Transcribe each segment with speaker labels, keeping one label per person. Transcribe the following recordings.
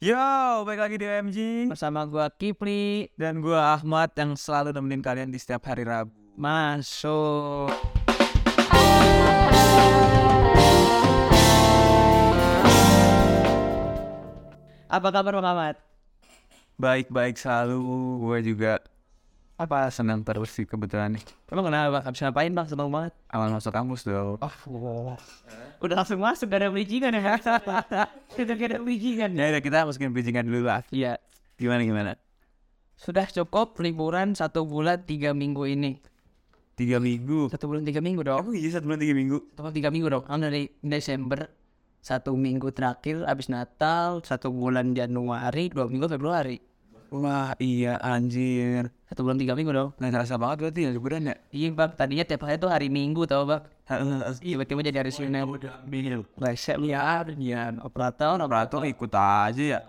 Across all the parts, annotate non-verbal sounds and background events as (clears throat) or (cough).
Speaker 1: Yo, balik lagi di OMG
Speaker 2: bersama gua Kipli
Speaker 1: dan gua Ahmad yang selalu nemenin kalian di setiap hari Rabu.
Speaker 2: masuk. Apa kabar Bang Ahmad?
Speaker 1: Baik-baik selalu, gue juga apa senang terus sih kebetulan nih.
Speaker 2: Emang kenapa? Habis ngapain Bang? Seneng banget.
Speaker 1: Awal masuk kampus dong.
Speaker 2: Oh, Udah langsung masuk gak ada bridgingan ya? (laughs) Udah gak ada bridgingan
Speaker 1: Ya udah kita masukin bridgingan dulu lah.
Speaker 2: Iya.
Speaker 1: Gimana gimana?
Speaker 2: Sudah cukup liburan satu bulan tiga minggu ini.
Speaker 1: Tiga minggu.
Speaker 2: Satu bulan tiga minggu dong.
Speaker 1: Oh iya satu bulan tiga minggu.
Speaker 2: Satu bulan tiga minggu dong. Kan dari Desember satu minggu terakhir habis Natal satu bulan Januari dua minggu Februari
Speaker 1: Wah iya anjir.
Speaker 2: satu bulan tiga minggu dong
Speaker 1: Nggak terasa banget berarti ya liburan ya.
Speaker 2: iya bang tadinya tiap hari tuh hari Minggu tau bang iya tiba-tiba jadi hari Senin
Speaker 1: Bil.
Speaker 2: Resep ya ya operator
Speaker 1: Operator ikut aja ya.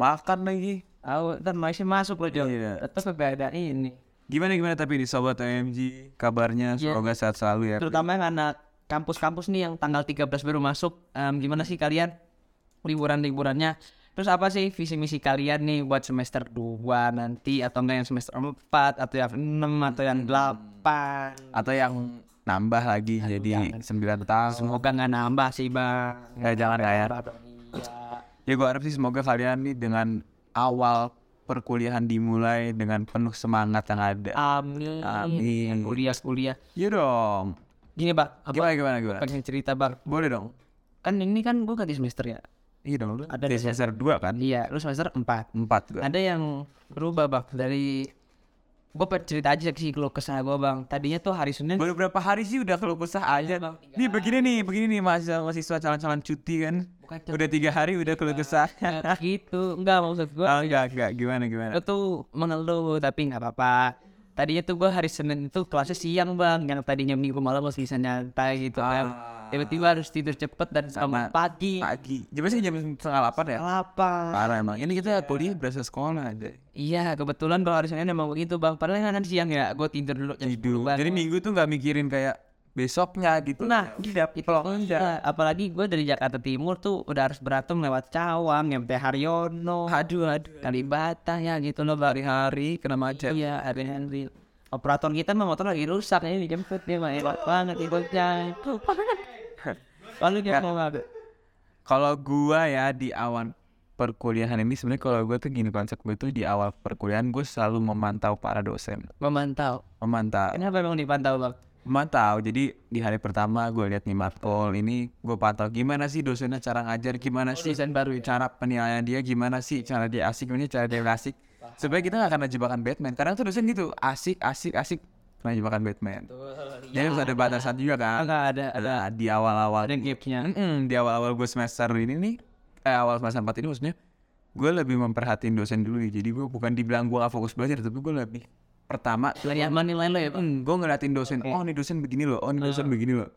Speaker 1: Makan lagi.
Speaker 2: Tahu, ntar masih masuk loh Jo.
Speaker 1: Iya.
Speaker 2: Beda ini.
Speaker 1: Gimana gimana tapi di sobat OMG kabarnya
Speaker 2: Iya.
Speaker 1: semoga sehat selalu ya.
Speaker 2: Terutama yang anak kampus-kampus nih yang tanggal 13 baru masuk. Em, gimana sih kalian liburan-liburannya? Terus apa sih visi misi kalian nih buat semester 2 nanti atau enggak yang semester 4 atau yang 6 atau yang 8?
Speaker 1: Atau yang nambah lagi jadi 9 tahun.
Speaker 2: Semoga nggak nambah sih bang.
Speaker 1: Ya jangan kayak. Ya gue harap sih semoga kalian nih dengan awal perkuliahan dimulai dengan penuh semangat yang ada.
Speaker 2: Amin.
Speaker 1: Amin.
Speaker 2: Kuliah kuliah.
Speaker 1: Iya dong.
Speaker 2: Gini bang, apa
Speaker 1: Gimana gimana gimana?
Speaker 2: pengen cerita bang?
Speaker 1: Boleh dong.
Speaker 2: Kan ini kan gue ganti semester ya.
Speaker 1: Iya dong.
Speaker 2: Ada
Speaker 1: Ada di semester 2 kan?
Speaker 2: Iya, lu semester 4
Speaker 1: Empat gue.
Speaker 2: Ada yang berubah bang dari gue cerita aja sih kalau kesah gue bang. Tadinya tuh hari Senin.
Speaker 1: Baru berapa hari sih udah keluh kesah aja.
Speaker 2: Bang,
Speaker 1: Nih begini nih, begini nih mahasiswa mahasiswa calon-calon cuti kan.
Speaker 2: Bukan
Speaker 1: Udah tiga hari udah keluh kesah.
Speaker 2: Gitu, enggak maksud gue.
Speaker 1: Oh enggak enggak gimana gimana.
Speaker 2: Gue tuh mengeluh tapi nggak apa-apa. Tadinya tuh gue hari Senin itu kelasnya siang bang, yang tadinya minggu malam masih bisa nyantai gitu kan. Tiba-tiba harus tidur cepet dan sama pagi.
Speaker 1: Pagi. Jam sih jam setengah delapan ya?
Speaker 2: Apa?
Speaker 1: Parah emang. Ini kita kuliah berasa sekolah aja.
Speaker 2: Iya, kebetulan kalau hari Senin emang begitu bang. Padahal kan siang ya, gue tidur dulu jam
Speaker 1: Tidur.
Speaker 2: 10-an.
Speaker 1: Jadi minggu tuh nggak mikirin kayak besoknya gitu.
Speaker 2: Nah, tidak Nah, apalagi gue dari Jakarta Timur tuh udah harus berantem lewat Cawang, nyampe Haryono,
Speaker 1: Aduh aduh.
Speaker 2: Kalibata ya gitu loh bang.
Speaker 1: Hari-hari kena macet.
Speaker 2: Iya, hari-hari. Operator kita mah motor lagi rusak ini dijemput dia mah hebat banget ikutnya. Lalu dia mau nggak?
Speaker 1: Kalau gua ya di awal perkuliahan ini sebenarnya kalau gua tuh gini konsep gue tuh di awal perkuliahan gue selalu memantau para dosen.
Speaker 2: Memantau.
Speaker 1: Memantau.
Speaker 2: Kenapa emang dipantau bang?
Speaker 1: Memantau. Jadi di hari pertama gue lihat nih matkul ini gue pantau gimana sih dosennya cara ngajar gimana sih
Speaker 2: Dosen baru ya.
Speaker 1: cara penilaian dia gimana sih cara dia asik gimana cara dia asik supaya kita nggak kena jebakan Batman kadang tuh dosen gitu asik asik asik kena jebakan Batman jadi harus ada batasan juga kan
Speaker 2: Enggak ada ada
Speaker 1: ada di awal-awal
Speaker 2: ada gapnya.
Speaker 1: Mm-mm, di awal-awal gue semester ini nih eh awal semester 4 ini maksudnya gue lebih memperhatiin dosen dulu nih jadi gue bukan dibilang gue gak fokus belajar tapi gue lebih pertama
Speaker 2: apa nilai lo ya bang?
Speaker 1: mm, gue ngeliatin dosen oh nih dosen begini loh oh nih dosen begini loh.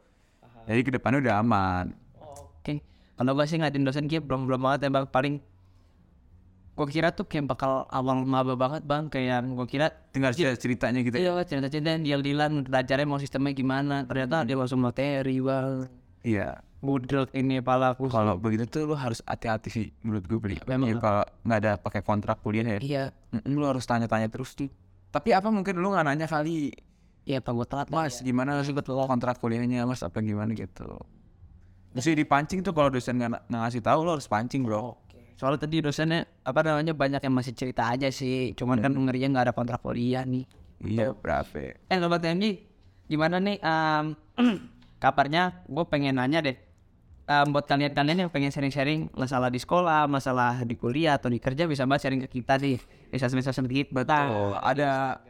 Speaker 1: Jadi ke depannya udah aman.
Speaker 2: Oke. Kalau gue sih ngeliatin dosen kayak belum belum banget ya bang. Paling gue kira tuh kayak bakal awal maba banget bang. Kayak gue kira
Speaker 1: dengar cerita ceritanya gitu
Speaker 2: Iya cerita-cerita dia dilan belajarnya mau sistemnya gimana. Ternyata dia langsung materi bang.
Speaker 1: Iya.
Speaker 2: Budel ini pala aku
Speaker 1: kalau begitu tuh lo harus hati-hati sih menurut gue beli
Speaker 2: Memang.
Speaker 1: Ya, kalau nggak ada pakai kontrak kuliah ya.
Speaker 2: Iya.
Speaker 1: Mm, lo harus tanya-tanya terus tuh tapi apa mungkin lo nggak nanya kali?
Speaker 2: Iya apa gue telat
Speaker 1: Mas gimana sih kontrak kuliahnya? Mas apa gimana gitu? Mesti dipancing tuh kalau dosen nggak ngasih tahu lo harus pancing bro.
Speaker 2: Soalnya tadi dosennya apa namanya banyak yang masih cerita aja sih. Cuman kan ngerinya nggak ada kontrak kuliah nih.
Speaker 1: Iya berapa?
Speaker 2: Eh sobat TMJ gimana nih em, (clears throat) kabarnya? Gue pengen nanya deh Em, buat kalian-kalian yang pengen sharing-sharing masalah di sekolah, masalah di kuliah atau di kerja bisa banget sharing ke kita nih. Bisa bisa sedikit betul.
Speaker 1: oh ada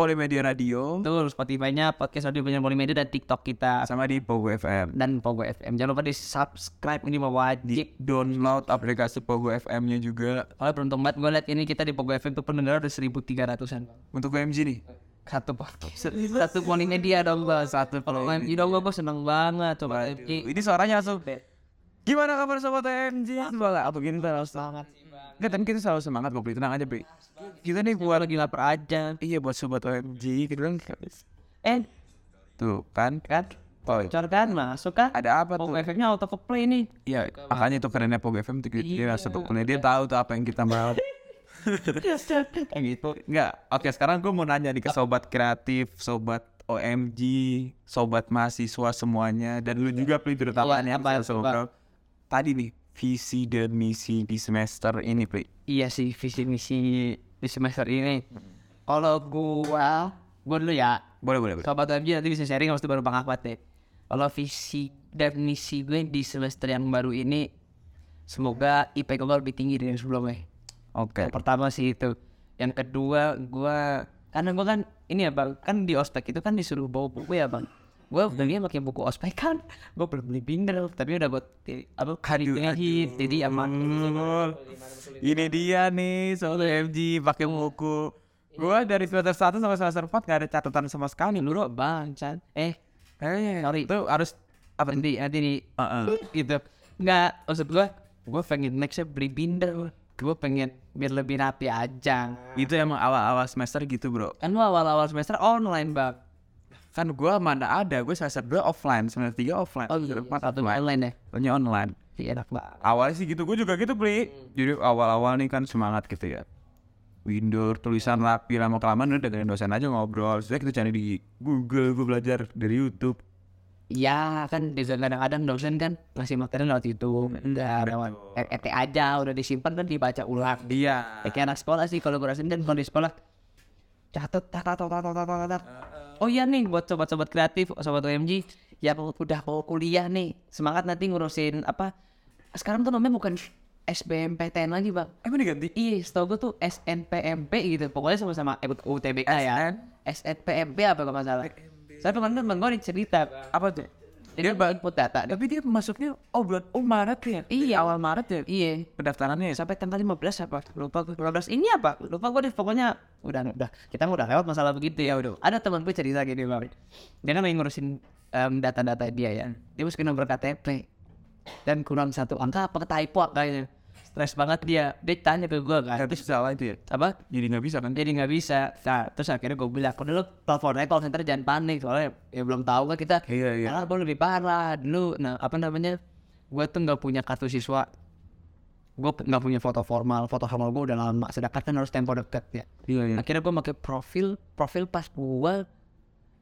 Speaker 1: Polimedia Radio
Speaker 2: Betul, Spotify-nya, podcast audio banyak Polimedia dan TikTok kita
Speaker 1: sama di Pogo FM
Speaker 2: dan Pogo FM. Jangan lupa di subscribe ini wajib.
Speaker 1: download aplikasi Pogo FM-nya juga
Speaker 2: Soalnya beruntung banget gue liat ini kita di Pogo FM tuh pendengar udah 1300-an.
Speaker 1: untuk UMG nih
Speaker 2: Satu podcast. (laughs) Satu Polimedia dong bang. Satu Polimedia. Dong gue seneng banget. Coba.
Speaker 1: Ini suaranya langsung gimana kabar sobat UMG semangat atau gini harus semangat. Enggak, tapi kita selalu semangat kok, tenang aja, Bri. Kita nih buat
Speaker 2: lagi lapar aja.
Speaker 1: iya buat sobat OMG, kita bilang
Speaker 2: Eh,
Speaker 1: tuh kan?
Speaker 2: Kan? Bocor kan? Masuk kan?
Speaker 1: Ada apa
Speaker 2: Pogo
Speaker 1: tuh?
Speaker 2: FM-nya auto play nih.
Speaker 1: Iya, makanya itu kerennya Pogo FM tuh dia satu dia tahu tuh apa yang kita mau. (laughs) Kayak gitu. Enggak. Oke, sekarang gue mau nanya nih ke sobat kreatif, sobat OMG, sobat mahasiswa semuanya dan lu juga Pri terutamanya
Speaker 2: apa.
Speaker 1: Tadi nih visi dan misi di semester ini, Pri.
Speaker 2: iya sih visi misi di semester ini kalau gua gua dulu ya
Speaker 1: Boleh, boleh, boleh.
Speaker 2: sobat OMG nanti bisa sharing habis itu baru Bang Ahmad deh kalau visi dan misi gue di semester yang baru ini semoga IPK gue lebih tinggi dari yang sebelumnya
Speaker 1: Oke.
Speaker 2: Yang pertama sih itu. Yang kedua gua karena gua kan ini ya bang kan di ospek itu kan disuruh bawa buku ya bang. Gua belinya pakai buku ospek kan. (laughs) Gua belum beli binder tapi udah buat apa hit jadi aman.
Speaker 1: Ini dia nih soal OMG pakai buku. Gua dari semester 1 sampai semester 4 gak ada catatan sama sekali.
Speaker 2: Lu bang Chan. Eh
Speaker 1: Eh,
Speaker 2: sorry
Speaker 1: itu harus
Speaker 2: apa nanti nanti nih
Speaker 1: Heeh.
Speaker 2: gitu. Enggak maksud gua gua pengen nextnya beli binder. Gua pengen biar lebih rapi aja.
Speaker 1: itu emang awal-awal semester gitu, Bro.
Speaker 2: Kan lu awal-awal semester online bang.
Speaker 1: Kan gua mana ada, gue semester 2 offline, semester 3 offline.
Speaker 2: Oh iya, satu online ya.
Speaker 1: Soalnya online.
Speaker 2: Iya enak banget.
Speaker 1: Awalnya sih gitu, gue juga gitu, Bli. Jadi awal-awal nih kan semangat gitu ya. Windows tulisan rapi lama kelamaan udah dengerin dosen aja ngobrol. Saya kita cari di Google, gue belajar dari YouTube.
Speaker 2: Ya kan di kadang-kadang dosen kan ngasih materi lewat itu udah lewat ET aja udah disimpan kan dibaca ulang.
Speaker 1: Iya.
Speaker 2: Ya, kayak anak sekolah sih kalau gue rasain kan kalau di sekolah catat catat catat catat. Oh iya nih buat sobat-sobat kreatif, sobat OMG yang udah mau kuliah nih semangat nanti ngurusin apa? Sekarang tuh namanya bukan SBMPTN lagi bang.
Speaker 1: Emang diganti?
Speaker 2: Iya, setahu gue tuh SNPMP gitu. Pokoknya sama-sama ikut UTBK ya. SNPMP apa kalau nggak salah. Saya kemarin temen gue cerita.
Speaker 1: Apa tuh?
Speaker 2: Dia input data.
Speaker 1: Tapi dia masuknya oh bulan oh Maret ya?
Speaker 2: Iya.
Speaker 1: Awal Maret ya?
Speaker 2: Iya.
Speaker 1: Pendaftarannya ya?
Speaker 2: Sampai tanggal 15 apa? Lupa gue. 15 ini apa? Lupa gue deh. Pokoknya udah udah kita udah lewat masalah begitu ya udah. Ada teman gue cerita gini bang. Dia kan lagi ngurusin data-data dia ya. Dia masukin nomor KTP dan kurang satu angka apa typo kayaknya. Stres banget dia. Dia tanya ke gue kan.
Speaker 1: Tapi salah itu ya?
Speaker 2: Apa?
Speaker 1: Jadi nggak bisa kan?
Speaker 2: jadi nggak bisa nah terus akhirnya gue bilang kalau dulu telepon aja call center jangan panik soalnya ya belum tahu kan kita
Speaker 1: Iya, iya.
Speaker 2: karena lebih parah dulu nah apa namanya gue tuh nggak punya kartu siswa gue nggak punya foto formal foto formal gue udah lama sedangkan kan harus tempo dekat ya
Speaker 1: Iya, iya.
Speaker 2: akhirnya gue pakai profil profil pas gue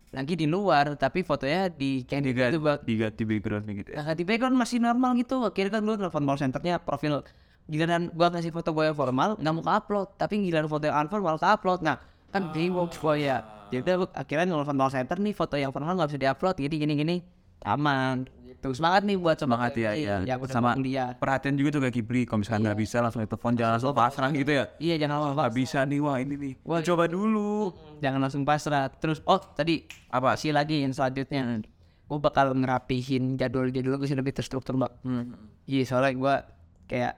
Speaker 2: lagi di luar tapi fotonya di kayak di
Speaker 1: Diganti,
Speaker 2: itu bang
Speaker 1: diganti backgroundnya gitu ya?
Speaker 2: Di background masih normal gitu. Akhirnya kan gue telepon call centernya profil giliran gua kasih foto gue yang formal nggak mau upload tapi giliran foto yang unformal ke upload. Nah kan bingung gue ya. Jadi gua akhirnya nelfon call center nih foto yang formal nggak bisa diupload. Jadi gini gini. Aman. Gitu semangat nih buat
Speaker 1: Semangat ya, ya.
Speaker 2: udah
Speaker 1: Sama
Speaker 2: kuliah
Speaker 1: perhatian juga tuh kayak Kipri, kalau misalnya nggak bisa langsung telepon, jangan langsung pasrah gitu ya.
Speaker 2: iya jangan lama
Speaker 1: Nggak bisa nih, wah ini nih. Wah coba dulu.
Speaker 2: jangan langsung pasrah. Terus oh tadi
Speaker 1: Apa?
Speaker 2: sih lagi yang selanjutnya. Gue bakal ngerapihin jadwal jadwal gue sih lebih terstruktur mbak. Iya soalnya gue kayak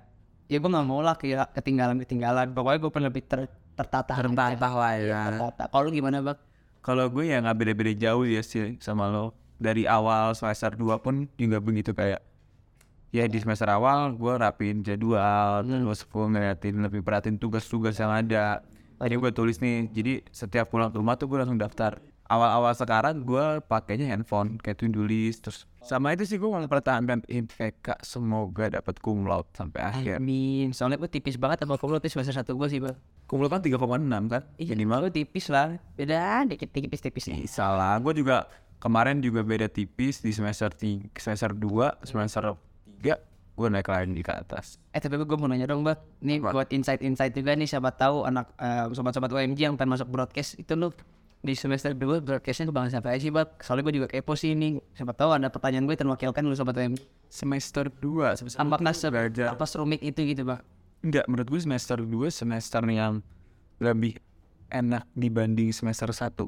Speaker 2: ya gue nggak mau lah ketinggalan ketinggalan pokoknya gue pengen lebih ter, tertata
Speaker 1: Tertata lah ya.
Speaker 2: tertata. Kalau gimana bang
Speaker 1: Kalau gue ya nggak beda-beda jauh ya sih sama lo. Dari awal semester 2 pun juga begitu kayak ya di semester awal gue rapiin jadwal terus gue ngeliatin lebih perhatiin tugas-tugas yang ada. Tadi gue tulis nih jadi setiap pulang ke rumah tuh gue langsung daftar awal-awal sekarang gue pakainya handphone kayak to-do list terus sama itu sih gue mempertahankan IPK semoga dapat cum laude sampai akhir.
Speaker 2: Amin. Soalnya gue tipis banget sama kumulot semester satu gue sih bang
Speaker 1: cum laude kan 3,6 kan?
Speaker 2: Iya
Speaker 1: minimal.
Speaker 2: gue tipis lah. Beda dikit tipis tipis
Speaker 1: Ih, salah gue juga kemarin juga beda tipis di semester 3 semester 2 semester 3 gue naik lagi ke atas.
Speaker 2: Eh tapi gue mau nanya dong bang Nih buat insight-insight juga nih Siapa tahu anak eh, sobat-sobat UMG yang pengen masuk broadcast Itu lu di semester 2 broadcastnya kebangan siapa aja sih bang Soalnya gue juga kepo sih ini Siapa tahu ada pertanyaan gue terwakilkan lu sobat UMG
Speaker 1: semester 2 semester
Speaker 2: Apakah se apa serumit itu gitu bang
Speaker 1: enggak menurut gue semester 2 semester yang lebih enak dibanding semester 1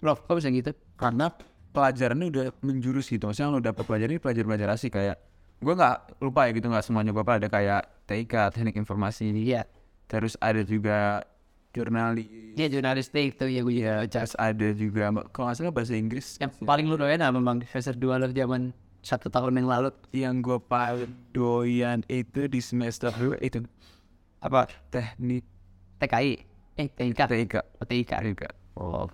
Speaker 2: Loh kok bisa gitu?
Speaker 1: karena pelajarannya udah menjurus gitu. Maksudnya lo dapet pelajaran ini pelajar-pelajar asik kayak gue nggak lupa ya gitu nggak semuanya bapak ada kayak TIK teknik informasi.
Speaker 2: Iya.
Speaker 1: Terus ada juga jurnalis.
Speaker 2: Dia jurnalistik. Tuh ya gue ya
Speaker 1: terus ada juga. Kalau nggak salah bahasa Inggris.
Speaker 2: Yang paling lu doyan apa bang semester 2 lu zaman satu tahun yang lalu.
Speaker 1: Yang gue paling doyan itu di semester 2 itu.
Speaker 2: Apa?
Speaker 1: teknik.
Speaker 2: TKI Eh TIK
Speaker 1: TIK
Speaker 2: Oh, TIK
Speaker 1: TIK oh.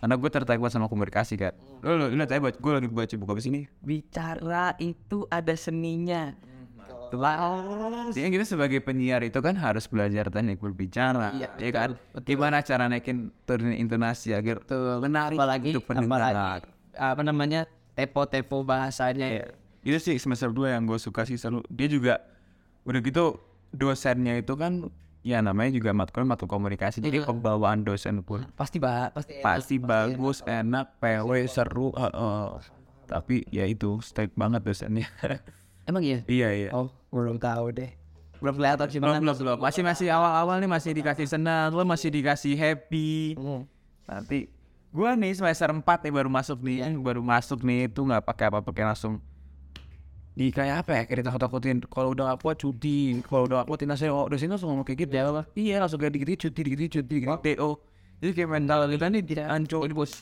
Speaker 1: Karena gue tertarik banget sama komunikasi kan lo lo lihat aja gue lagi baca buku apa sini
Speaker 2: bicara itu ada seninya
Speaker 1: Jadi kita sebagai penyiar itu kan harus belajar teknik berbicara,
Speaker 2: Iya,
Speaker 1: ya kan? Gimana cara naikin turun intonasi agar menarik
Speaker 2: apalagi
Speaker 1: untuk pendengar.
Speaker 2: apalagi apa namanya tepo-tepo bahasanya ya.
Speaker 1: Itu sih semester 2 yang gue suka sih selalu. Dia juga udah gitu dosennya itu kan ya namanya juga matkul matkul komunikasi. Jadi pembawaan dosen pun
Speaker 2: pasti bah pasti enak.
Speaker 1: pasti bagus, enak, PW, seru. heeh. Tapi ya itu strict banget dosennya. (laughs)
Speaker 2: emang iya?
Speaker 1: Iya iya.
Speaker 2: oh belum tahu deh. Belum kelihatan sih
Speaker 1: Belum, belum, belum. Masih masih awal-awal nih masih dikasih senang, lo masih dikasih happy.
Speaker 2: Hmm.
Speaker 1: Nanti gua nih semester 4 nih baru masuk nih, baru masuk nih itu nggak pakai apa pakai langsung di kayak apa ya kayak ditakut-takutin. Kalau udah aku cuti kalau udah aku tina saya oh dosen langsung ngomong kayak gitu. Ya apa? Iya langsung kayak dikit cuti dikit cuti dikit do jadi kayak mental kita nih tidak hancur bos.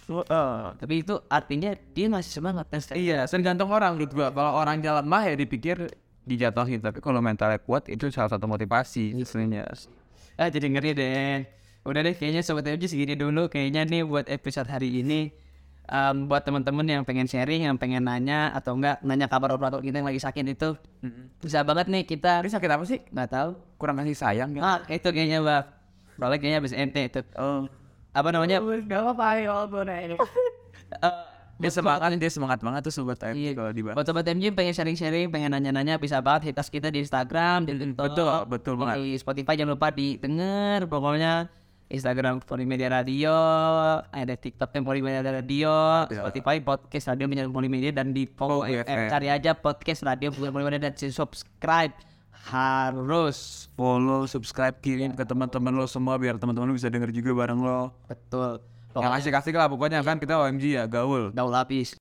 Speaker 2: Tapi itu artinya dia masih semangat kan
Speaker 1: iya tergantung orang menurut gua. Kalau orang jalan mah ya dipikir dijatuhin tapi kalau mentalnya kuat itu salah satu motivasi sebenarnya.
Speaker 2: Ah jadi ngeri deh. Udah deh kayaknya sobat FJ segini dulu. Kayaknya nih buat episode hari ini Em, buat teman-teman yang pengen sharing yang pengen nanya atau enggak nanya kabar operator kita yang lagi sakit itu. Bisa banget nih kita
Speaker 1: ini sakit apa sih?
Speaker 2: Nggak tahu.
Speaker 1: Kurang kasih sayang ya.
Speaker 2: Ah itu kayaknya bang Soalnya kayaknya habis ente itu.
Speaker 1: Oh
Speaker 2: apa namanya (laughs)
Speaker 1: dia semangat dia semangat banget tuh sobat TMJ
Speaker 2: Iya.
Speaker 1: kalau dibahas
Speaker 2: Buat sobat MJ pengen sharing-sharing, pengen nanya-nanya bisa banget hit us kita di Instagram, di TikTok,
Speaker 1: Betul, betul banget.
Speaker 2: Di Spotify jangan lupa didengar pokoknya Instagram Polimedia Radio, ada TikTok yang Polimedia Radio, Spotify podcast radio Media Polimedia dan di FM.
Speaker 1: FM.
Speaker 2: cari aja podcast radio Polimedia dan subscribe harus
Speaker 1: follow subscribe kirim ke teman-teman lo semua biar teman-teman lo bisa denger juga bareng lo
Speaker 2: betul.
Speaker 1: yang asik-asik lah pokoknya kan kita OMG ya gaul
Speaker 2: Daul lapis.